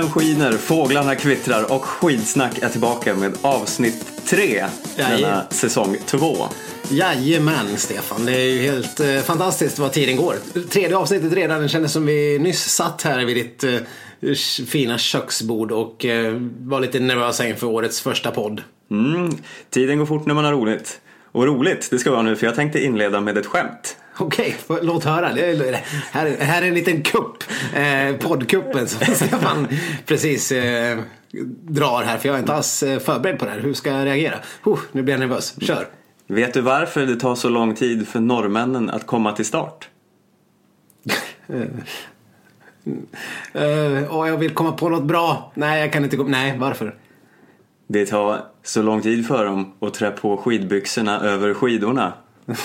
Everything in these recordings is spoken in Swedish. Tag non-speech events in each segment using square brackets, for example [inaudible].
Solen skiner, fåglarna kvittrar och skidsnack är tillbaka med avsnitt tre denna Jajamän. säsong två. Jajamän Stefan, det är ju helt eh, fantastiskt vad tiden går. Tredje avsnittet redan, det kändes som vi nyss satt här vid ditt eh, fina köksbord och eh, var lite nervösa inför årets första podd. Mm, tiden går fort när man har roligt. Och roligt, det ska vara nu för jag tänkte inleda med ett skämt. Okej, får- låt höra. Det är, här, här är en liten kupp. Eh, poddkuppen som [laughs] Stefan precis eh, drar här. För jag är inte alls eh, förberedd på det här. Hur ska jag reagera? Oh, nu blir jag nervös. Kör. Vet du varför det tar så lång tid för norrmännen att komma till start? [laughs] Eh, och jag vill komma på något bra. Nej, jag kan inte gå. Nej, varför? Det tar så lång tid för dem att trä på skidbyxorna över skidorna. [laughs]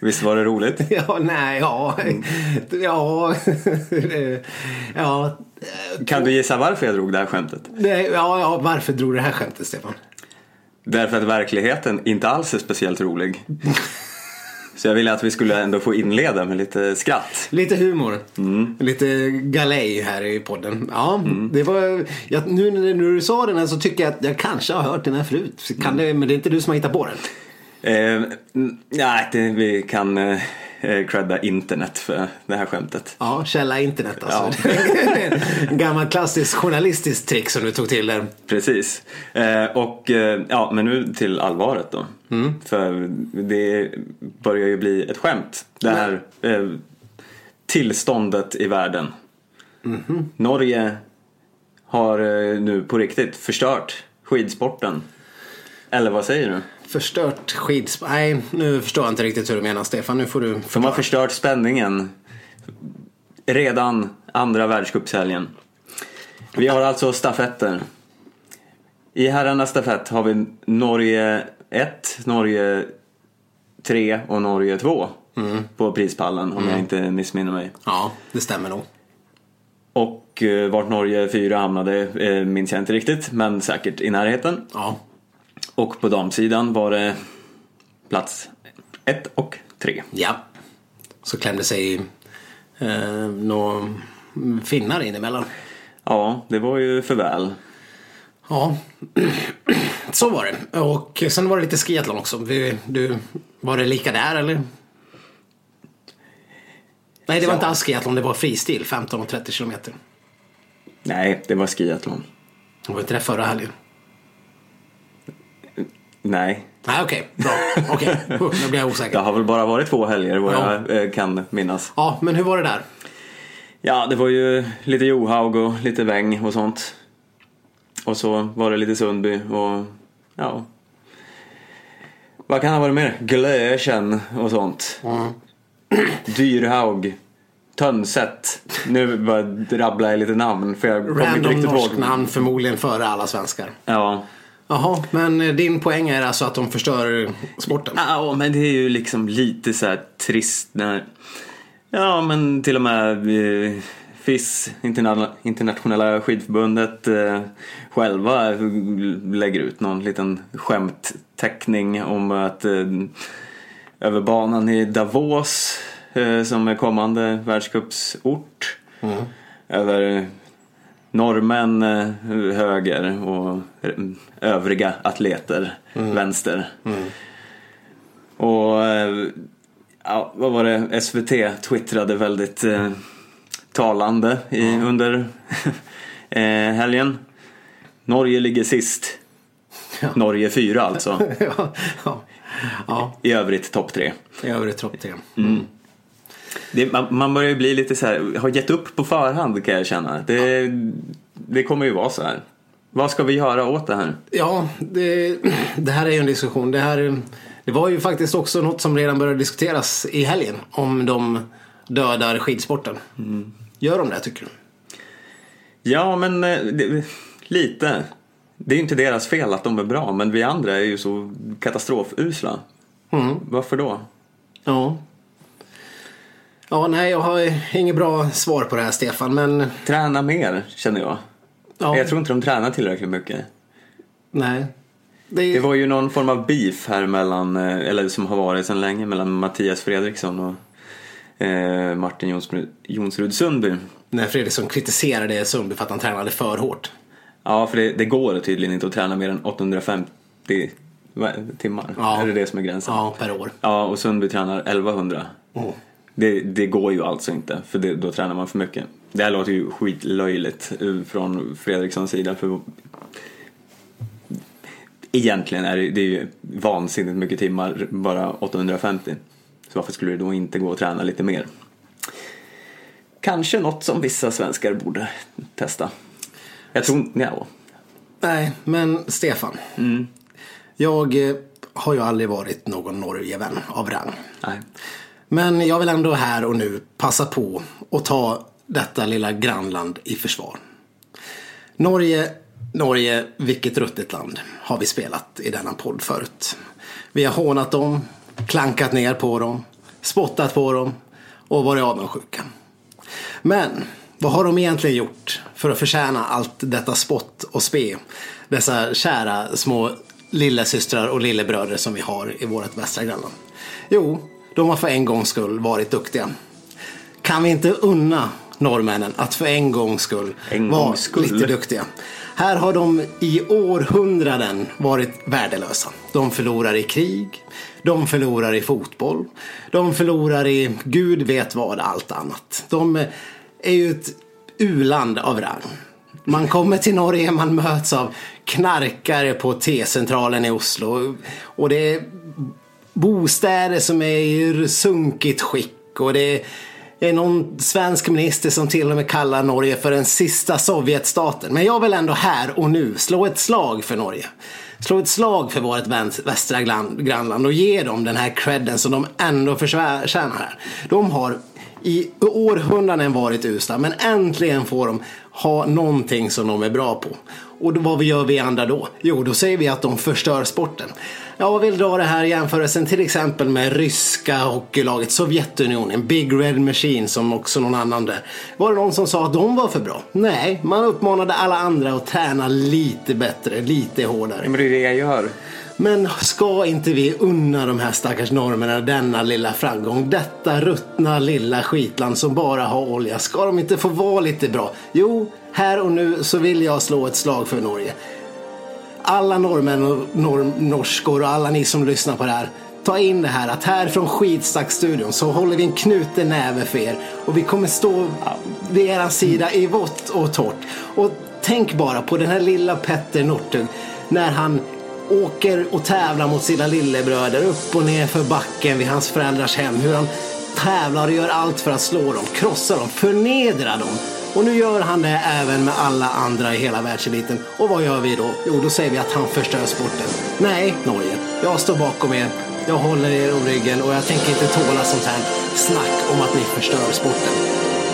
Visst var det roligt? Ja, nej, ja. Ja. ja. Kan du gissa varför jag drog det här skämtet? Nej, ja, ja. Varför drog du det här skämtet, Stefan? Därför att verkligheten inte alls är speciellt rolig. [laughs] Så jag ville att vi skulle ändå få inleda med lite skratt. Lite humor. Lite galej här i podden. Ja, det var... Jag, nu när du sa den här så tycker jag att jag kanske har hört den här förut. Kan det, men det är inte du som har hittat på den. Eh, nej, det, vi kan eh, credda internet för det här skämtet. Ja, källa internet alltså. Är [laughs] en gammal klassisk journalistisk trick som du tog till där. Precis. Eh, och eh, ja, men nu till allvaret då. För det börjar ju bli ett skämt. Det här eh, tillståndet i världen. Norge har eh, nu på riktigt förstört skidsporten. Eller vad säger du? Förstört skids... Nej, nu förstår jag inte riktigt hur du menar Stefan. Nu får du... De har förstört spänningen redan andra världscupshelgen. Vi har alltså stafetter. I herrarnas stafett har vi Norge 1, Norge 3 och Norge 2 på prispallen om jag inte missminner mig. Ja, det stämmer nog. Och eh, vart Norge 4 hamnade eh, minns jag inte riktigt men säkert i närheten. Ja. Och på damsidan var det plats 1 och 3. Ja. Så klämde sig eh, några finnar in emellan. Ja, det var ju för väl. Ja, [clears throat] så var det. Och sen var det lite skiathlon också. Vi, du, var det lika där eller? Nej, det var Ja. inte alls skiathlon. Det var fristil, 15 och 30 kilometer. Nej, det var skiathlon. Det var inte det förra helgen? Nej, Nej, okej. Bra. Okej, Huh, nu blir jag det osäker. har väl bara varit två helger vad Ja. jag eh, kan minnas. Ja, men hur var det där? Ja, det var ju lite Johaug och lite Wäng och sånt. Och så var det lite Sundby och ja. Vad kan ha varit mer? Glöschen och sånt. Dyrhaug. Tönset. Nu bara rabblar jag lite namn för jag Random norsk namn, förmodligen före alla svenskar. Ja. Jaha, men eh, din poäng är alltså att de förstör sporten? Ja, men det är ju liksom lite så här trist när... Ja, men till och med eh, FIS, interna- internationella skidförbundet, eh, själva lägger ut någon liten skämtteckning om att över banan i Davos, som är kommande världscupsort, över norrmän eh, höger och eh, övriga atleter vänster. Och eh, ja, vad var det? SVT twittrade väldigt eh, talande i, under [laughs] eh, helgen. Norge ligger sist. Norge fyra alltså. ja, [laughs] ja. ja, I övrigt topp tre. i övrigt topp tre. Det, man, man börjar ju bli lite så här, har gett upp på förhand kan jag känna. Det, det kommer ju vara så här. Vad ska vi göra åt det här? Ja, det, det här är ju en diskussion. Det, här, det var ju faktiskt också något som redan började diskuteras i helgen. Om de dödar skidsporten. Gör de det tycker du? Ja, men eh, det, lite. Det är ju inte deras fel att de är bra, men vi andra är ju så katastrofusla. Varför då? Ja. Ja, nej, jag har inget bra svar på det här Stefan, men Träna mer, känner jag. ja, Jag tror inte de tränar tillräckligt mycket. nej. Det är, Det var ju någon form av beef här mellan, eh, eller som har varit sedan länge, mellan Mattias Fredriksson och eh, Martin Jonsrud, Jonsrud Sundby. När Fredriksson kritiserade Sundby för att han tränade för hårt. Ja, för det, det går tydligen inte att träna mer än 850 va- timmar. Ja. Är det det som är gränsen? Ja, per år. Ja, och Sundby tränar 1100. Mm. Det, det går ju alltså inte, för det, då tränar man för mycket. Det här låter ju skitlöjligt eh, från Fredrikssons sida. För egentligen är det, det är ju vansinnigt mycket timmar, bara 850. Så varför skulle det då inte gå att träna lite mer? Kanske något som vissa svenskar borde testa. Jag tror inte, ja. Nej, men Stefan. Jag eh, har ju aldrig varit någon Norgevän av rang. Nej. Men jag vill ändå här och nu passa på att ta detta lilla grannland i försvar. Norge, Norge, vilket ruttet land, har vi spelat i denna podd förut. Vi har hånat dem, klankat ner på dem, spottat på dem och varit avundsjuka. Men vad har de egentligen gjort för att förtjäna allt detta spott och spe? Dessa kära små lillasystrar och lillebröder som vi har i vårt västra grannland. Jo, de har för en gångs skull varit duktiga. Kan vi inte unna norrmännen att för en gångs skull En vara skull. lite duktiga? Här har de i århundraden varit värdelösa. De förlorar i krig, de förlorar i fotboll, de förlorar i gud vet vad allt annat. De är ju ett uland av rang. Man kommer till Norge, man möts av knarkare på T-centralen i Oslo. Och det är bostäder som är i sunkigt skick. Och det är någon svensk minister som till och med kallar Norge för den sista Sovjetstaten. Men jag vill ändå här och nu slå ett slag för Norge. Slå ett slag för vårt västra grannland och ge dem den här credden som de ändå förtjänar här. De har i århundraden varit usla men äntligen får de ha någonting som de är bra på. Och då, vad gör vi andra då? Jo, då säger vi att de förstör sporten. Jag vill dra det här i jämförelsen till exempel med ryska hockeylaget Sovjetunionen, Big Red Machine som också någon annan där. Var det någon som sa att de var för bra? Nej, man uppmanade alla andra att träna lite bättre, lite hårdare. Men det är det jag gör. Men ska inte vi unna de här stackars norrmännen denna lilla framgång? Detta ruttna lilla skitland som bara har olja. Ska de inte få vara lite bra? Jo, här och nu så vill jag slå ett slag för Norge. Alla norrmän och nor- norskor och alla ni som lyssnar på det här. Ta in det här att här från Skitstackstudion så håller vi en knuten näve för er. Och vi kommer stå vid er sida i vått och torrt. Och tänk bara på den här lilla Petter Northug när han åker och tävlar mot sina lillebröder upp och ner för backen vid hans föräldrars hem. Hur han tävlar och gör allt för att slå dem, krossa dem, förnedra dem. Och nu gör han det även med alla andra i hela världseliten. Och vad gör vi då? Jo, då säger vi att han förstör sporten. Nej, Norge. Jag står bakom er. Jag håller er om ryggen och jag tänker inte tåla sånt här snack om att ni förstör sporten.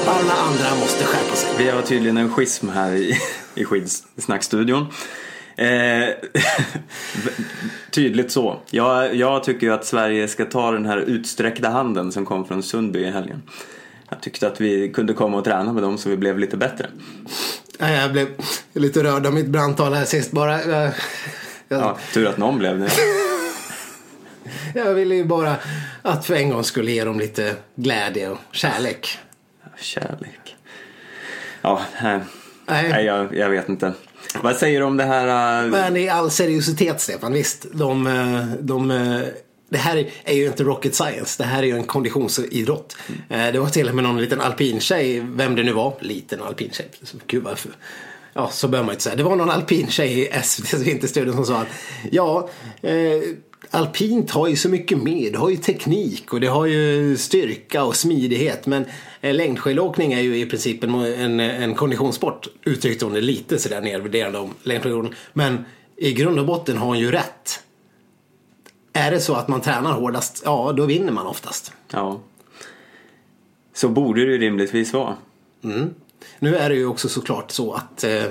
Alla andra måste skärpa sig. Vi har tydligen en schism här i, [laughs] i skidsnackstudion. Eh, [laughs] tydligt så. Jag, jag tycker ju att Sverige ska ta den här utsträckta handen som kom från Sundby i helgen. Jag tyckte att vi kunde komma och träna med dem så vi blev lite bättre. Jag blev lite rörd av mitt brandtal här sist bara. Jag, jag, Ja, tur att någon blev det. jag ville ju bara att för en gång skulle ge dem lite glädje och kärlek. Kärlek. Ja, nej. Nej. jag, jag vet inte. Vad säger du om det här? äh, Men i all seriositet Stefan, visst. De, eh, de, eh, det här är ju inte rocket science. Det här är ju en konditionsidrott. Eh, Det var till och med någon liten alpintjej, vem det nu var, liten alpintjej. Gud varför. Ja, så bör man inte säga. Det var någon alpintjej i SVTs Vinterstudion som sa att ja, eh, alpint har ju så mycket mer. Det har ju teknik och det har ju styrka och smidighet. Men eh, längdskidåkning är ju i princip en, en, en konditionssport. Uttryckte hon det lite sådär nedvärderande om längdskidåkning. Men i grund och botten har hon ju rätt. Är det så att man tränar hårdast, ja då vinner man oftast. Ja. Så borde det rimligtvis vara. Nu är det ju också såklart så att eh,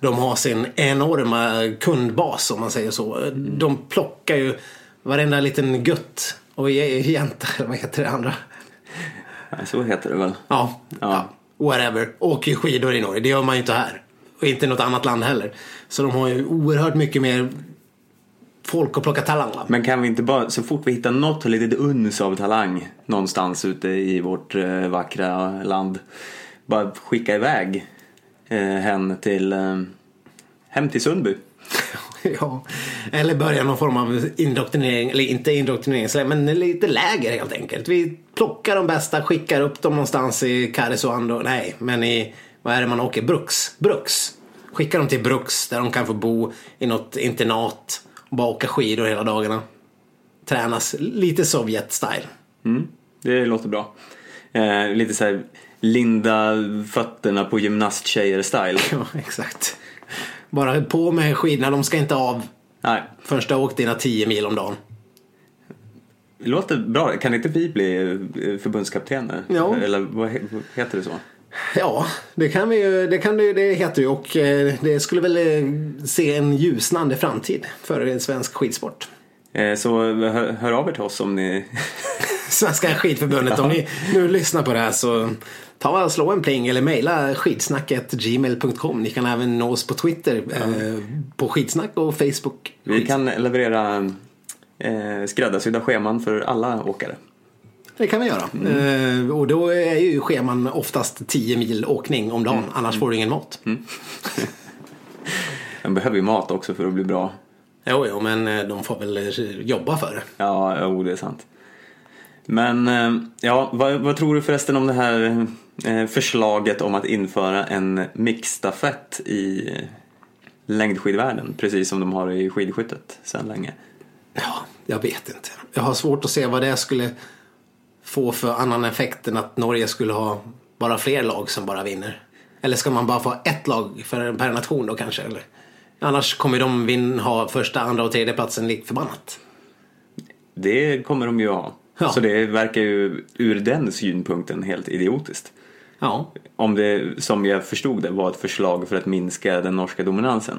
de har sin enorma kundbas om man säger så. De plockar ju varenda liten gutt och jänta, eller vad heter det andra? Så heter det väl. Ja, Ja. whatever. Åker skidor i Norge, det gör man ju inte här. Och inte i något annat land heller. Så de har ju oerhört mycket mer folk att plocka talang va? Men kan vi inte bara, så fort vi hittar något litet uns av talang någonstans ute i vårt eh, vackra land, bara skicka iväg eh, hen till, eh, hem till Sundby. [laughs] ja. Eller börja någon form av indoktrinering, eller inte indoktrinering, men lite läger helt enkelt. Vi plockar de bästa, skickar upp dem någonstans i Karesuando, nej, men i, vad är det man åker, Bruks? Bruks. Skickar dem till Bruks där de kan få bo i något internat bara åka skidor hela dagarna. Tränas lite Sovjet-style. Mm, det låter bra. Eh, lite så här linda fötterna på gymnasttjejer-style. [laughs] Ja, exakt. Bara på med skidorna, de ska inte av Nej, förrän du har åkt dina 10 mil om dagen. det låter bra. Kan inte vi bli eh, förbundskaptener? Ja. Eller vad heter det så? Ja, det kan vi ju, det kan det, det heter ju och eh, det skulle väl eh, se en ljusnande framtid för svensk skidsport. Eh, Så hör, hör av er till oss om ni... [laughs] Svenska skidförbundet, om ni nu lyssnar på det här så ta och slå en pling eller mejla skidsnacket gmail.com. Ni kan även nå oss på Twitter eh, på skidsnack och Facebook. Vi kan leverera eh, skräddarsydda scheman för alla åkare. Det kan vi göra. Eh, och då är ju scheman oftast 10 mil åkning om dagen, annars får du ingen mat. [laughs] Man behöver ju mat också för att bli bra. Jo, jo, men eh, de får väl eh, jobba för det. Ja, jo, det är sant. Men eh, ja, vad, vad tror du förresten om det här förslaget om att införa en mixstafett i längdskidvärlden? Precis som de har i skidskyttet sedan länge. Ja, jag vet inte. Jag har svårt att se vad det skulle få för annan effekt än att Norge skulle ha bara fler lag som bara vinner. Eller ska man bara få ett lag för, per nation då kanske? Eller? Annars kommer de vin, ha första, andra och tredje platsen likt förbannat. Det kommer de ju ha. Ja. Så det verkar ju ur den synpunkten helt idiotiskt. Ja, Om det, som jag förstod det, var ett förslag för att minska den norska dominansen.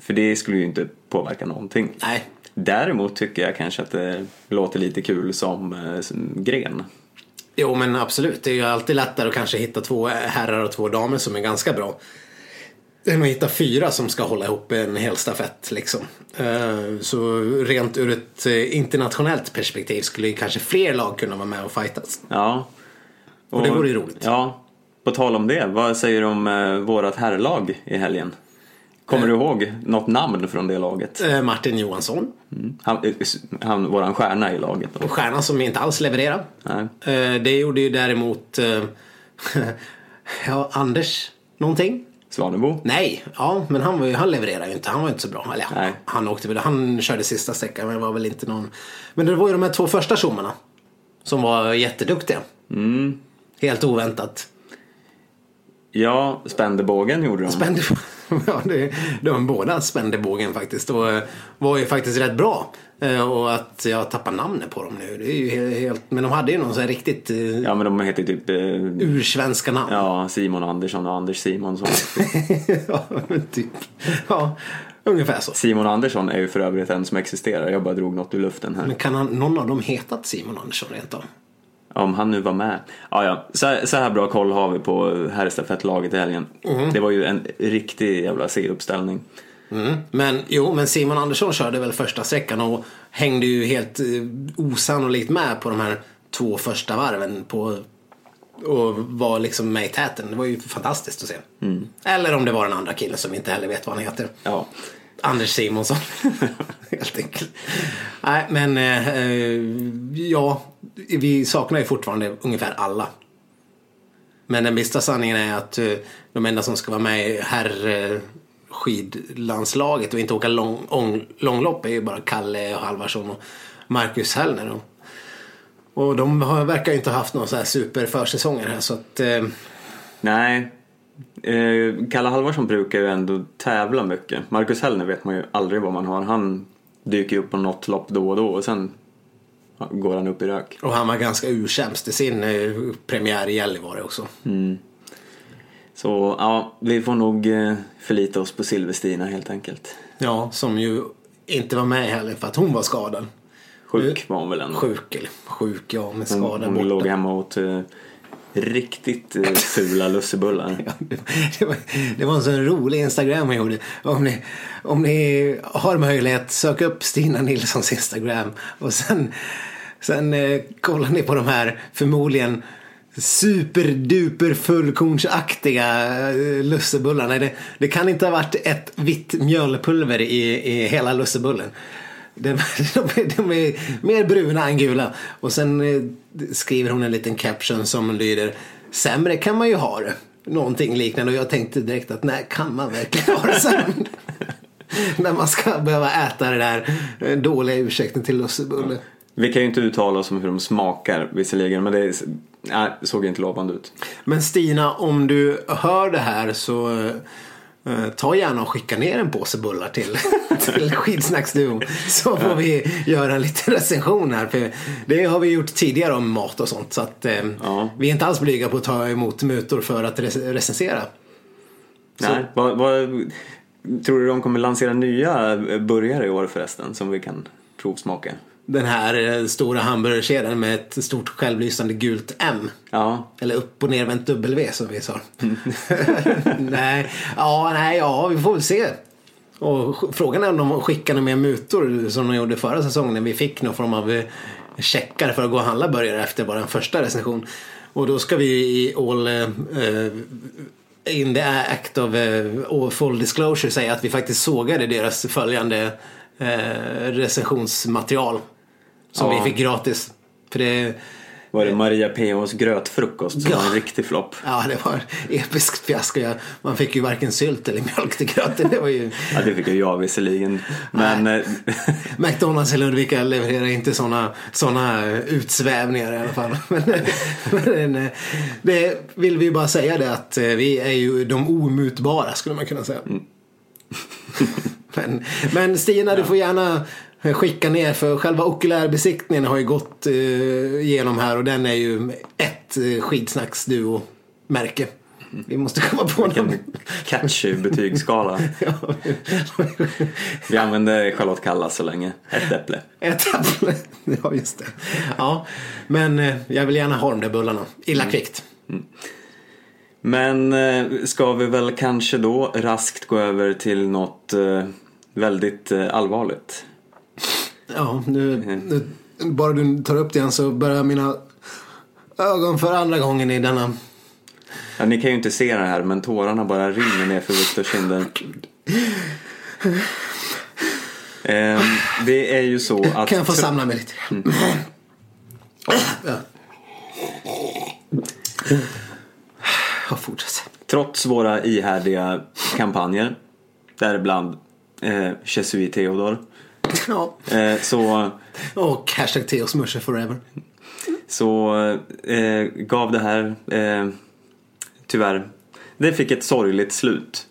För det skulle ju inte påverka någonting. nej. Däremot tycker jag kanske att det låter lite kul som, eh, som gren. Jo men absolut, det är ju alltid lättare att kanske hitta två herrar och två damer som är ganska bra. Än att hitta fyra som ska hålla ihop en hel stafett liksom. Eh, Så rent ur ett eh, internationellt perspektiv skulle ju kanske fler lag kunna vara med och fightas. Ja. Och det vore ju roligt. Ja. På tal om det, vad säger du om vårat herrlag i helgen? Kommer du ihåg något namn från det laget? Eh, Martin Johansson, Mm. Han, eh, han, våran stjärna i laget då. en stjärna som inte alls levererar. Nej. Eh, Det gjorde ju däremot [laughs] ja, Anders någonting. Svanebo? Nej, ja, men han, var ju, han levererade ju inte. Han var inte så bra. Eller, Nej. han åkte väl, han körde sista sträckan men det var väl inte någon. Men det var ju de här två första tjommarna som var jätteduktiga. Mm. Helt oväntat. Ja, Spändebågen gjorde de. Spände, [laughs] ja, det, de båda spände bågen faktiskt och eh, var ju faktiskt rätt bra. Eh, Och att jag tappar namnet på dem nu, det är ju he- helt, men de hade ju någon sån här riktigt eh, Ja, men de heter typ eh, ursvenska namn. ja, Simon Andersson och Anders Simonsson. [laughs] ja, men typ. Ja, ungefär så. Simon Andersson är ju för övrigt en som existerar. Jag bara drog något ur luften här. Men kan han, någon av dem hetat Simon Andersson rent av? Om han nu var med. Ja, ja. Så, så här bra koll har vi på herrstafettlaget i helgen. Det var ju en riktig jävla C-uppställning. Mm. Men jo, men Simon Andersson körde väl första sträckan och hängde ju helt eh, osannolikt med på de här två första varven på och var liksom med i täten. Det var ju fantastiskt att se. Eller om det var den andra killen som vi inte heller vet vad han heter. Ja. Anders Simonsson. [laughs] Helt enkelt. Nej, men eh, eh, ja, vi saknar ju fortfarande ungefär alla. Men den bistra sanningen är att eh, de enda som ska vara med i herr eh, skidlandslaget och inte åka lång, ång, långlopp är ju bara Kalle Halvarsson och Marcus Hellner. Och, och de har, verkar ju inte ha haft någon så här super försäsonger här så att eh, Nej. Eh, Kalle Halvarsson brukar ju ändå tävla mycket. Marcus Hellner vet man ju aldrig vad man har. Han dyker upp på något lopp då och då och sen går han upp i rök. och han var ganska ursämst i sin eh, premiär i Gällivare också. Så ja, vi får nog eh, förlita oss på Silverstina helt enkelt. Ja, som ju inte var med heller för att hon var skadad. Sjuk var hon väl ändå. Sjuk eller sjuk, ja, med Hon, skada hon borta. låg hemma åt eh, riktigt eh, fula lussebullar. [laughs] Ja, det, det, var, det var en sån rolig Instagram jag gjorde. Om ni, om ni har möjlighet, sök upp Stina Nilssons Instagram. Och sen, sen eh, kollar ni på de här förmodligen superduper fullkornsaktiga eh, lussebullarna. Det, det kan inte ha varit ett vitt mjölpulver i, i hela lussebullen. De, de, är, de är mer bruna än gula. Och sen eh, skriver hon en liten caption som lyder Sämre kan man ju ha det. Någonting liknande. Och jag tänkte direkt att nej, kan man verkligen ha det sämre? [laughs] När man ska behöva äta det där eh, dåliga ursäkten till lussebulle. Vi kan ju inte uttala oss om hur de smakar visserligen men det nej, såg inte lovande ut. Men Stina, om du hör det här så eh, ta gärna och skicka ner en påse bullar till, [laughs] till Skidsnacksduon. Så får vi göra en liten recension här. För det har vi gjort tidigare om mat och sånt. Så att, eh, Ja. vi är inte alls blyga på att ta emot mutor för att rec- recensera. Nej, vad, vad, tror du de kommer lansera nya burgare i år förresten som vi kan provsmaka? Den här eh, stora hamburgerkedjan med ett stort självlysande gult M. Ja, Eller upp och nervänt W som vi sa. [laughs] nej, ja, nej, ja, vi får väl se. Och frågan är om de skickar några mer mutor som de gjorde förra säsongen när vi fick någon form av eh, checkar för att gå och handla burgare efter vår första recension. Och då ska vi i all eh, in the act of eh, full disclosure säga att vi faktiskt sågade deras följande eh, recensionsmaterial. Som Ja. vi fick gratis. För det var det Maria PHs grötfrukost som Ja. var en riktig flopp? Ja, det var episkt fiasko. Man fick ju varken sylt eller mjölk till gröten. Det var ju... Ja, det fick ju jag visserligen. Men eh, [laughs] McDonalds i Ludvika levererar inte sådana såna utsvävningar i alla fall. [laughs] Men, men eh, det vill vi ju bara säga det att eh, vi är ju de omutbara skulle man kunna säga. [laughs] Men, men Stina, du får gärna skicka ner för själva okulärbesiktningen har ju gått eh, igenom här och den är ju ett eh, skidsnacksduo-märke. Vi måste komma på någon. vilken catchy betygsskala. [laughs] Vi använde Charlotte Kalla så länge. Ett äpple. Ett äpple. Ja, just det. Ja, men eh, jag vill gärna ha de där bullarna. Illa kvickt. Men eh, ska vi väl kanske då raskt gå över till något eh, väldigt allvarligt. Ja, nu, nu, bara du tar upp det igen så börjar mina ögon för andra gången i denna... Ja, ni kan ju inte se det här men tårarna bara rinner ner för Viktors kinder. Eh, det är ju så att... Kan jag få samla mig lite? Ja. Ja, fortsätt. Trots våra ihärdiga kampanjer, däribland eh, Jesuit Theodor, Ja. eh, så, Och hashtag Theos Musche forever. så eh, gav det här eh, tyvärr, det fick ett sorgligt slut.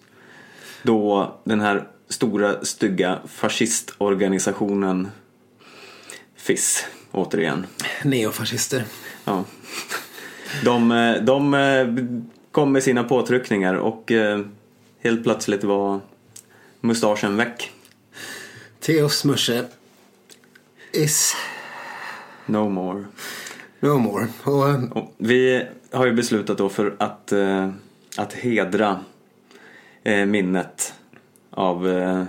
Då den här stora stygga fascistorganisationen FIS, återigen, Neofascister. Ja. De, eh, de eh, kom med sina påtryckningar och eh, helt plötsligt var mustaschen väck. Theos Musche is No more. no more. Och Och vi har ju beslutat då för att, eh, att hedra eh, minnet av eh,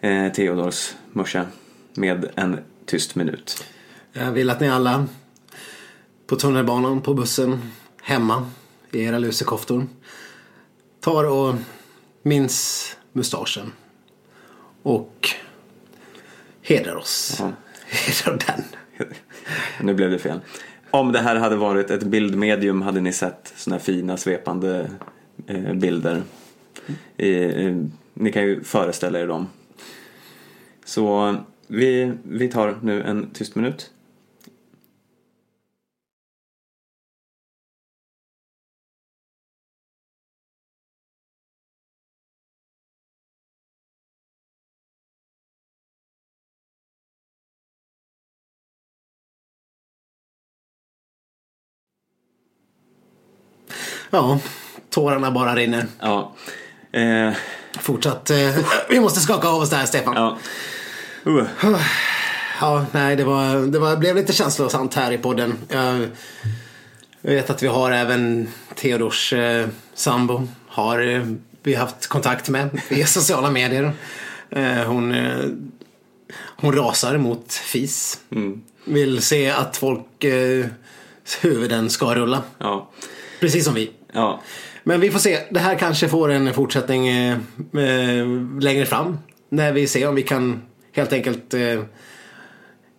eh, Theodors Musche med en tyst minut. Jag vill att ni alla på tunnelbanan, på bussen, hemma i era lusekoftor tar och minns mustaschen och hedrar oss. Ja. Hedrar den. Nu blev det fel. Om det här hade varit ett bildmedium hade ni sett såna här fina svepande eh, bilder. Eh, ni kan ju föreställa er dem. Så vi, vi tar nu en tyst minut. Ja, tårarna bara rinner. Ja. Eh, Fortsatt. Eh, vi måste skaka av oss det här Stefan. ja. Uh. Ja, nej, det, var, det var, blev lite känslosamt här i podden. Jag vet att vi har även Theodors eh, sambo. Har eh, vi haft kontakt med via [laughs] sociala medier. Eh, hon, eh, hon rasar mot FIS. Vill se att folk eh, huvuden ska rulla. Ja. Precis som vi. Ja. Men vi får se. Det här kanske får en fortsättning eh, eh, längre fram. När vi ser om vi kan helt enkelt eh,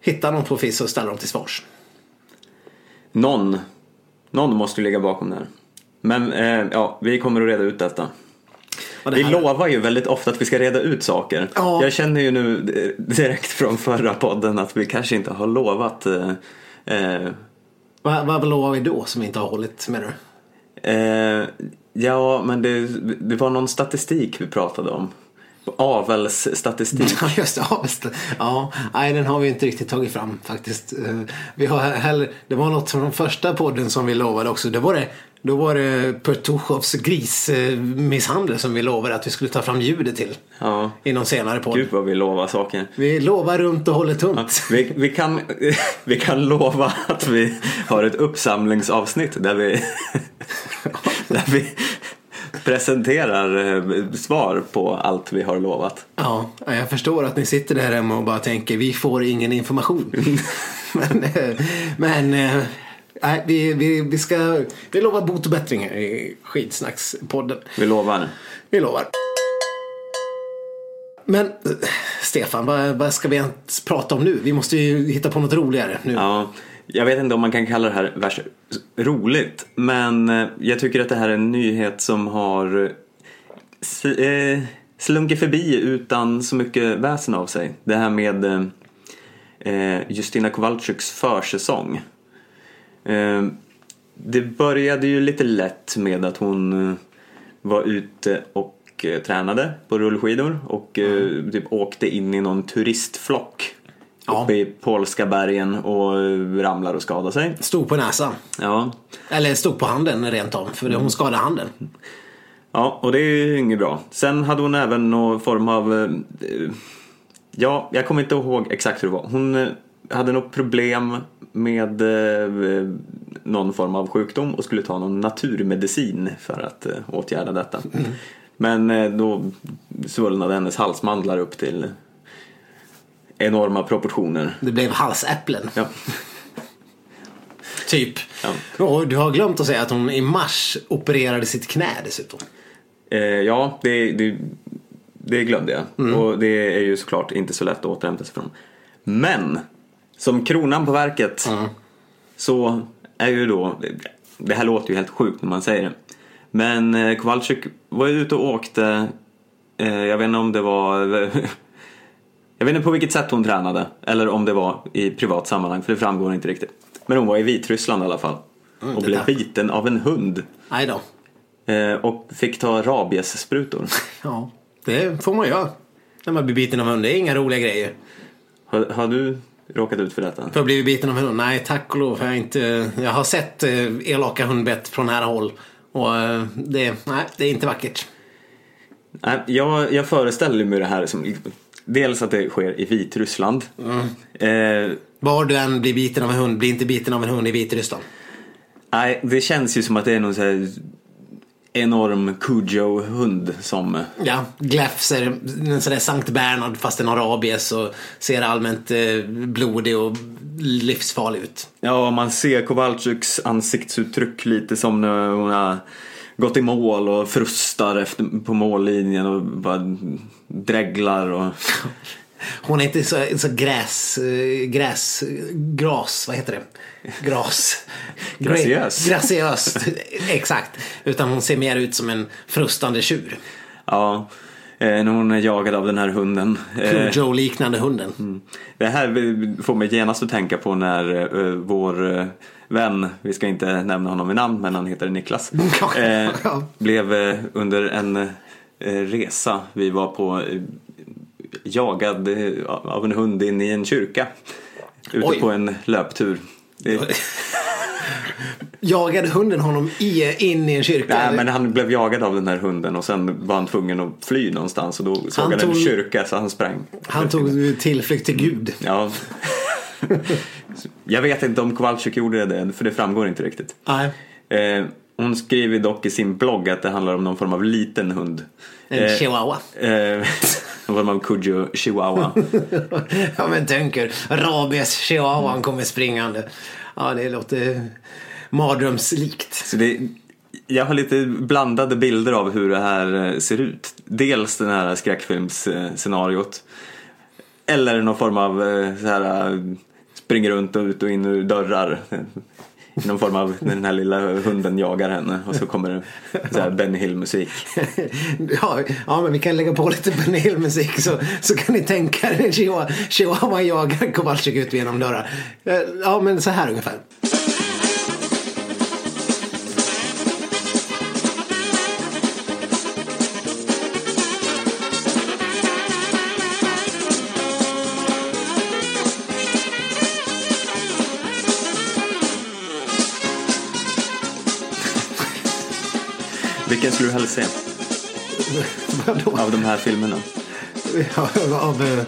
hitta någon på FIS och ställa dem till svars. Någon, någon måste ligga bakom det här. Men eh, ja, vi kommer att reda ut detta. Vi lovar ju väldigt ofta att vi ska reda ut saker. Ja. Jag känner ju nu direkt från förra podden att vi kanske inte har lovat eh, eh, Vad, vad lovar vi då som vi inte har hållit med du? Eh, Ja, men det, det var någon statistik vi pratade om. Avelsstatistik. [laughs] Ja, just det. Ja, nej, den har vi inte riktigt tagit fram faktiskt. Eh, vi har heller, det var något från den första podden som vi lovade också. Det var det, då var det Pertuchovs grismisshandel som vi lovade att vi skulle ta fram ljudet till. Ja, I någon senare podd. gud vad vi lovar saker. Vi lovar runt och håller tunt. Vi, vi, kan, [laughs] vi kan lova att vi har ett uppsamlingsavsnitt där vi, [laughs] där vi presenterar eh, svar på allt vi har lovat. Ja, jag förstår att ni sitter där hemma och bara tänker vi får ingen information. [laughs] men eh, men eh, nej, vi, vi, vi ska vi lovar bot och bättring här i Skidsnackspodden. Vi lovar. Vi lovar. Men Stefan, vad, vad ska vi ens prata om nu? Vi måste ju hitta på något roligare nu. Ja, jag vet inte om man kan kalla det här värst roligt, men eh, jag tycker att det här är en nyhet som har eh, slunkit förbi utan så mycket väsen av sig. Det här med eh, Justina Kowalczyks försäsong. Eh, det började ju lite lätt med att hon eh, var ute och eh, tränade på rullskidor och eh, typ åkte in i någon turistflock Ja. uppe i polska bergen och ramlar och skadar sig. Stod på näsan. Ja. Eller stod på handen rent av, för hon skadade handen. ja, och det är ju inget bra. Sen hade hon även någon form av, ja, jag kommer inte ihåg exakt hur det var. Hon hade något problem med eh, någon form av sjukdom och skulle ta någon naturmedicin för att eh, åtgärda detta. Men eh, då svullnade hennes halsmandlar upp till enorma proportioner. Det blev halsäpplen. Ja. [laughs] Typ. Ja. Och du har glömt att säga att hon i mars opererade sitt knä dessutom. Eh, ja, det, det, det glömde jag. Och det är ju såklart inte så lätt att återhämta sig från. Men, som kronan på verket så är ju då, det här låter ju helt sjukt när man säger det. Men eh, Kowalczyk var ju ute och åkte, eh, jag vet inte om det var, [laughs] jag vet inte på vilket sätt hon tränade. Eller om det var i privat sammanhang, för det framgår inte riktigt. Men hon var i Vitryssland i alla fall. och det blev biten av en hund. Nej då. Eh, och fick ta rabiessprutor. [laughs] Ja, det får man göra. När man blir biten av hund. Det är inga roliga grejer. Har, har du råkat ut för detta? För att bli biten av hund? Nej, tack och lov. Jag, har inte, jag har sett eh, elaka hundbett från nära håll. Och eh, det, nej, det är inte vackert. Nej, jag, jag föreställer mig det här som dels att det sker i Vitryssland. Eh, Var du än blir biten av en hund, bli inte biten av en hund i Vitryssland. nej, det känns ju som att det är någon så här enorm Cujo-hund som... Ja, gläfser, en sån där Sankt Bernhard fast den har rabies och ser allmänt eh, blodig och livsfarlig ut. Ja, man ser Kowalczyks ansiktsuttryck lite som när hon har gått i mål och frustar efter, på mållinjen och bara dreglar och... [laughs] Hon är inte så, så gräs, eh, gräs, gras, vad heter det? Gras. Graciös. Graciöst, exakt. Utan hon ser mer ut som en frustande tjur. Ja, eh, när hon är jagad av den här hunden. Eh, Joe-liknande hunden. Det här får mig genast att tänka på när vår vän, vi ska inte nämna honom vid namn men han heter Niklas, [laughs] blev under en resa vi var på jagad eh, av en hund in i en kyrka. Ute Oj. på en löptur. Det, Jagade hunden honom i, in i en kyrka? nej, men han blev jagad av den här hunden och sen var han tvungen att fly någonstans och då såg han, Han en tog- kyrka så han sprang. Han tog tillflykt till Gud. Ja, Jag vet inte om Kowalczyk gjorde det, för det framgår inte riktigt. Nej. Eh, hon skriver dock i sin blogg att det handlar om någon form av liten hund. En Eh, chihuahua. Eh, [laughs] någon form av Cujo chihuahua. [laughs] ja men tänk er, rabies chihuahuan kommer springande. Ja det låter mardrömslikt. Så det, jag har lite blandade bilder av hur det här eh, ser ut. Dels den här skräckfilmsscenariot. Eller någon form av eh, så här, eh, springer runt och ut och in ur dörrar. I någon form av när den här lilla hunden jagar henne och så kommer det så här Benny Hill-musik. [laughs] ja, ja men vi kan lägga på lite Benny Hill-musik så, så kan ni tänka er en chihuahua, jagar Kowalczyk ut genom dörrar. Eh, ja men så här ungefär. Vilken skulle du helst se av de här filmerna? Ja, av, eh,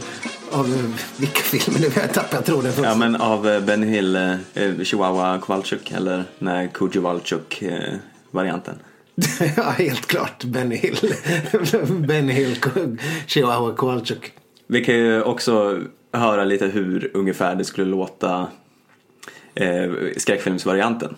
av eh, vilka filmer? Nu har jag tappat tråden. Ja men av eh, Benny Hill, eh, Chihuahua Kowalczyk eller nej, Cujo Walczyk eh, varianten. [laughs] ja, helt klart. Benny Hill. [laughs] Benny Hill, Chihuahua Kowalczyk. Vi kan ju också höra lite hur ungefär det skulle låta eh, skräckfilmsvarianten.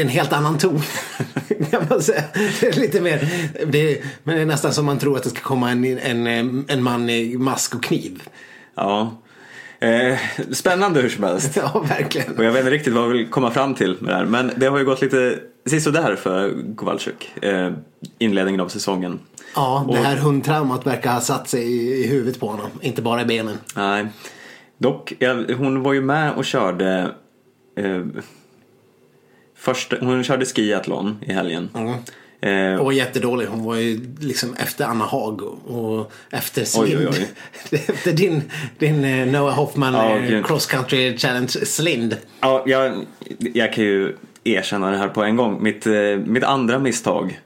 En helt annan ton. [laughs] kan man säga. Lite mer, det är, men det är nästan som man tror att det ska komma en, en, en man i mask och kniv. Ja. Eh, spännande hur som helst. [laughs] Ja, verkligen. Och jag vet inte riktigt vad jag vill komma fram till med det här. Men det har ju gått lite sisådär för Kowalczyk. Eh, inledningen av säsongen. Ja, det Och- här hundtraumat verkar ha satt sig i, i huvudet på honom. Inte bara i benen. Nej. Dock, ja, hon var ju med och körde eh, första, hon körde skiathlon i helgen. Eh, Och var jättedålig. Hon var ju liksom efter Anna Haag och efter Slind. Oj, oj, [laughs] efter din, din eh, Noah Hoffman Ja, eh, cross country challenge Slind. Ja, jag, jag kan ju erkänna det här på en gång. Mitt, eh, mitt andra misstag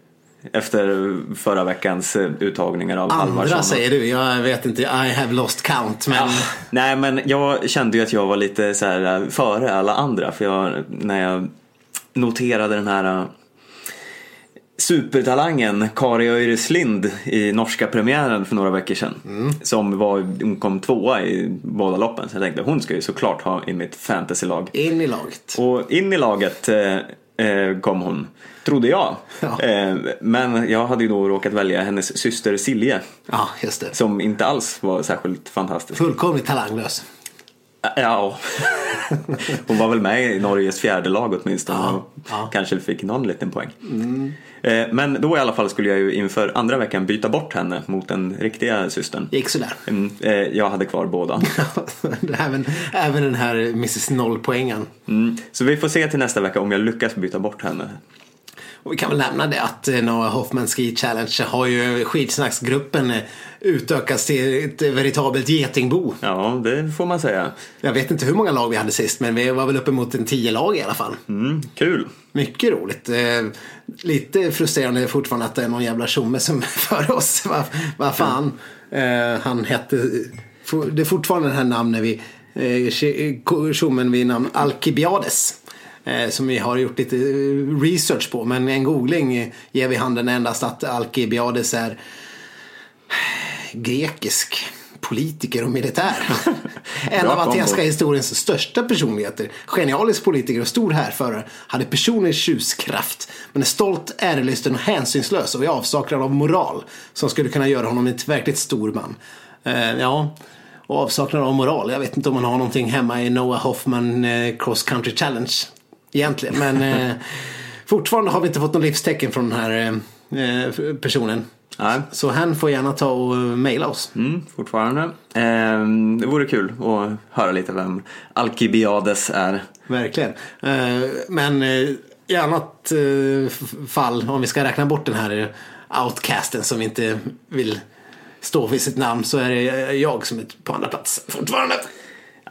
efter förra veckans uttagningar av Andra Halvarsson. säger du. Jag vet inte. I have lost count. Men Nej, men jag kände ju att jag var lite så här före alla andra. För jag, när jag noterade den här eh, supertalangen Kari Öireslind i norska premiären för några veckor sedan. Som var, hon kom tvåa i båda loppen. Så jag tänkte hon ska ju såklart ha i mitt fantasylag. in i laget. Och in i laget eh, kom hon, trodde jag. Ja. Eh, men jag hade ju då råkat välja hennes syster Silje. Ja, just det. Som inte alls var särskilt fantastisk. Fullkomligt talanglös. Ja, [laughs] hon var väl med i Norges fjärde lag åtminstone Ja, och ja. Mm. kanske fick någon liten poäng. Eh, Men då i alla fall skulle jag ju inför andra veckan byta bort henne mot den riktiga systern. Gick sådär. Mm, eh, Jag hade kvar båda. [laughs] även, även den här Mrs Nollpoängen. Mm. Så vi får se till nästa vecka om jag lyckas byta bort henne. Och vi kan väl nämna det att eh, Noah Hoffman Ski Challenge har ju skitsnacksgruppen eh, utökats till ett veritabelt getingbo. Ja, det får man säga. Jag vet inte hur många lag vi hade sist men vi var väl uppemot en tio lag i alla fall. Mm, kul. Mycket roligt. Eh, lite frustrerande fortfarande att det är någon jävla tjomme som är för oss. [laughs] Vad vad fan. Eh, han hette... Det är fortfarande det här namnet vi... eh, Tjommen vid namn Alkibiades. Eh, som vi har gjort lite eh, research på. Men en googling ger vid handen endast att Alkibiades är grekisk politiker och militär. [laughs] en av atenska historiens största personligheter. Genialisk politiker och stor härförare. Hade personlig tjuskraft. Men är stolt, ärelysten och hänsynslös och i avsaknad av moral. Som skulle kunna göra honom till ett verkligt stor man. Eh, ja, och avsaknad av moral. Jag vet inte om man har någonting hemma i Noah Hoffman eh, Cross Country Challenge. Egentligen, men eh, [laughs] fortfarande har vi inte fått något livstecken från den här eh, personen. Nej. Så han får gärna ta och eh, mejla oss. Mm, fortfarande. Eh, det vore kul att höra lite vem Alkibiades är. Verkligen. Eh, Men eh, i annat fall, om vi ska räkna bort den här outcasten som inte vill stå vid sitt namn så är det jag som är på andra plats fortfarande.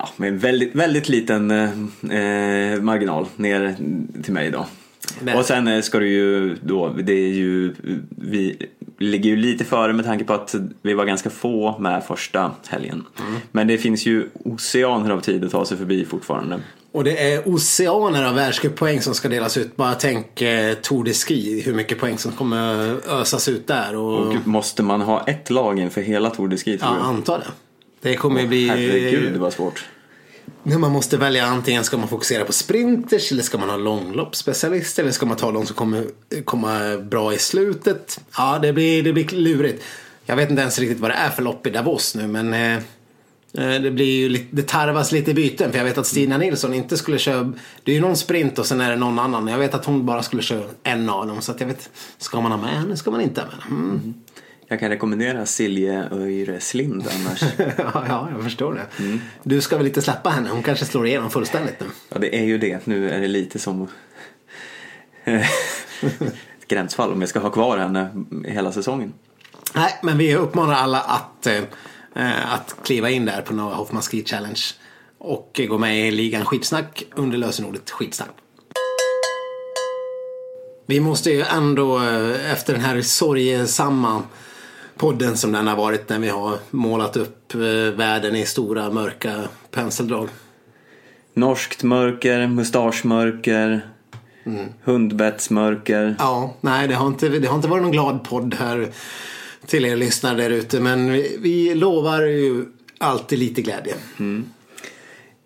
Ja, med en väldigt, väldigt liten eh, eh, marginal ner till mig då. Men- Och sen eh, ska du ju då, det är ju, vi ligger ju lite före med tanke på att vi var ganska få med första helgen. Men det finns ju oceaner av tid att ta sig förbi fortfarande. Och det är oceaner av världscuppoäng som ska delas ut. Bara tänk eh, Tour de Ski, hur mycket poäng som kommer ösas ut där. Och, Och måste man ha ett lag inför hela Tour de Ski tror ja, jag? antar det. Det kommer bli... Herregud vad svårt. När man måste välja antingen ska man fokusera på sprinters eller ska man ha långloppsspecialister? eller ska man ta de som kommer komma bra i slutet. Ja, det blir, det blir lurigt. Jag vet inte ens riktigt vad det är för lopp i Davos nu men eh, eh, det blir ju lite, det tarvas lite byten för jag vet att Stina Nilsson inte skulle köra, det är ju någon sprint och sen är det någon annan. Jag vet att hon bara skulle köra en av dem så att jag vet, ska man ha med henne, ska man inte ha med henne? Mm. Jag kan rekommendera Silje Öjreslind annars. [laughs] ja, ja, jag förstår det. Du ska väl inte släppa henne, hon kanske slår igenom fullständigt nu. Ja, det är ju det. Nu är det lite som ett [laughs] gränsfall om jag ska ha kvar henne hela säsongen. Nej, men vi uppmanar alla att, eh, eh, att kliva in där på Noah Hoffman Ski Challenge. Och eh, gå med i ligan Skitsnack under lösenordet skitsnack. Vi måste ju ändå eh, efter den här sorgesamma podden som den har varit när vi har målat upp eh, världen i stora mörka penseldrag. Norskt mörker, mustaschmörker, hundbettsmörker. Ja, nej det har, inte, det har inte varit någon glad podd här till er lyssnare där ute. Men vi, vi lovar ju alltid lite glädje.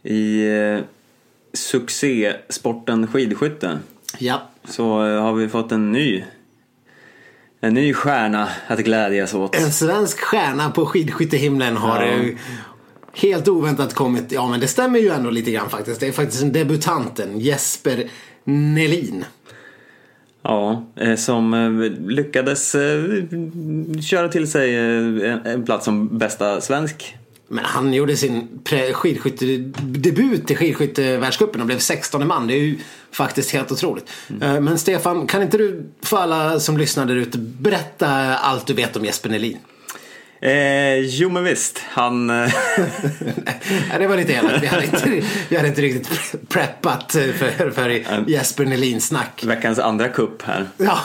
I eh, succésporten skidskytte Ja, så eh, har vi fått en ny en ny stjärna att glädjas åt. En svensk stjärna på skidskyttehimlen har Ja. helt oväntat kommit. Ja men det stämmer ju ändå lite grann faktiskt. Det är faktiskt en debutanten, Jesper Nelin. Ja, eh, som eh, lyckades eh, köra till sig en plats som bästa svensk. Men han gjorde sin skidskyttedebut i skidskyttevärldscupen och blev 16 man. Det är ju faktiskt helt otroligt. Eh, Men Stefan, kan inte du för alla som lyssnar där ute berätta allt du vet om Jesper Nelin? Eh, jo men visst, han... Eh, [laughs] Nej, det var lite elakt. Vi hade inte, vi hade inte riktigt preppat för, för Jesper Nelin-snack. veckans andra kupp här. Ja,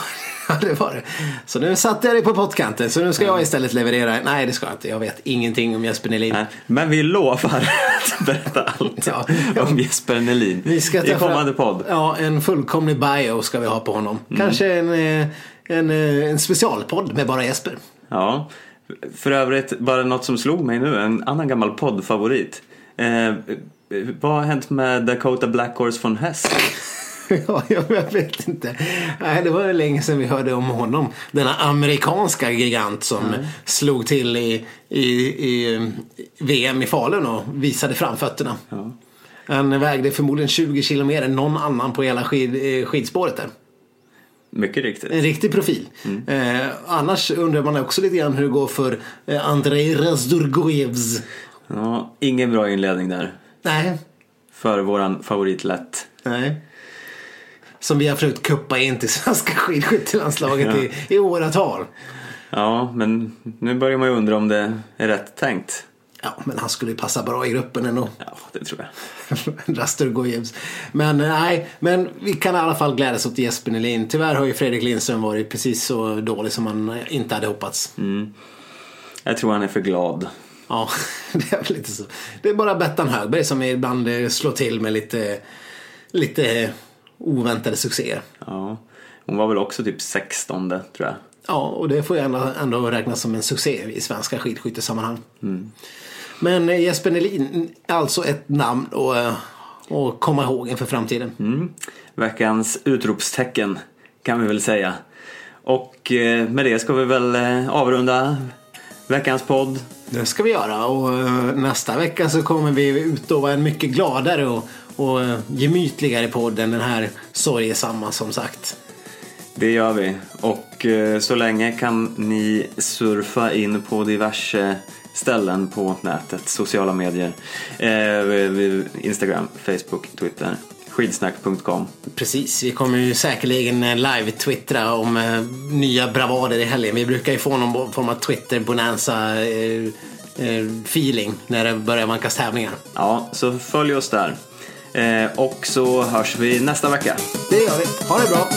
ja, det var det. Så nu satte jag dig på pottkanten. Så nu ska jag istället leverera. Nej, det ska jag inte. Jag vet ingenting om Jesper Nelin. Nej, Men vi lovar att berätta allt Ja. om Jesper Nelin Vi ska i ta fram- kommande podd. Ja, en fullkomlig bio ska vi ha på honom. Mm. Kanske en, eh, en, eh, en specialpodd med bara Jesper. Ja. För övrigt, bara något som slog mig nu, en annan gammal poddfavorit. Eh, vad har hänt med Dakota Black Horse von Hess? [laughs] ja, jag vet inte. Nej, det var länge sedan vi hörde om honom. Denna amerikanska gigant som slog till i, i, i VM i Falun och visade framfötterna. Han vägde förmodligen 20 kilo mer än någon annan på hela skid, eh, skidspåret där. Mycket riktigt. En riktig profil. Eh, annars undrar man också lite grann hur det går för eh, Andrei Razdurgojevs. Ja, ingen bra inledning där. Nej, För våran favorit lätt. nej. Som vi har försökt kuppa in till [laughs] svenska skidskyttelandslaget i, i åratal. Ja, men nu börjar man ju undra om det är rätt tänkt. Ja, men han skulle ju passa bra i gruppen ändå. Ja, det tror jag. [laughs] Razdurgojevs. Men eh, nej, men vi kan i alla fall glädjas åt Jesper Nelin. Tyvärr har ju Fredrik Lindström varit precis så dålig som man inte hade hoppats. Jag tror han är för glad. Ja, [laughs] det är väl lite så. Det är bara Bettan Högberg som ibland eh, slår till med lite, lite oväntade succéer. Ja. Hon var väl också typ 16 tror jag. Ja, och det får ju ändå, räknas som en succé i svenska skidskyttesammanhang. Men eh, Jesper Nelin, alltså ett namn och, eh, och komma ihåg inför framtiden. Mm. Veckans utropstecken kan vi väl säga. Och eh, med det ska vi väl avrunda veckans podd. Det ska vi göra och nästa vecka så kommer vi utlova en mycket gladare och, och eh, gemytligare podd än den här sorgesamma som sagt. Det gör vi. Och eh, så länge kan ni surfa in på diverse ställen på nätet, sociala medier. Eh, Instagram, Facebook, Twitter. Skidsnack.com. Precis, vi kommer ju säkerligen live-twittra om eh, nya bravader i helgen. Vi brukar ju få någon form av Twitter-bonanza eh, eh, feeling när det börjar vankas tävlingar. Ja, så följ oss där. Eh, och så hörs vi nästa vecka. Det gör vi. Ha det bra!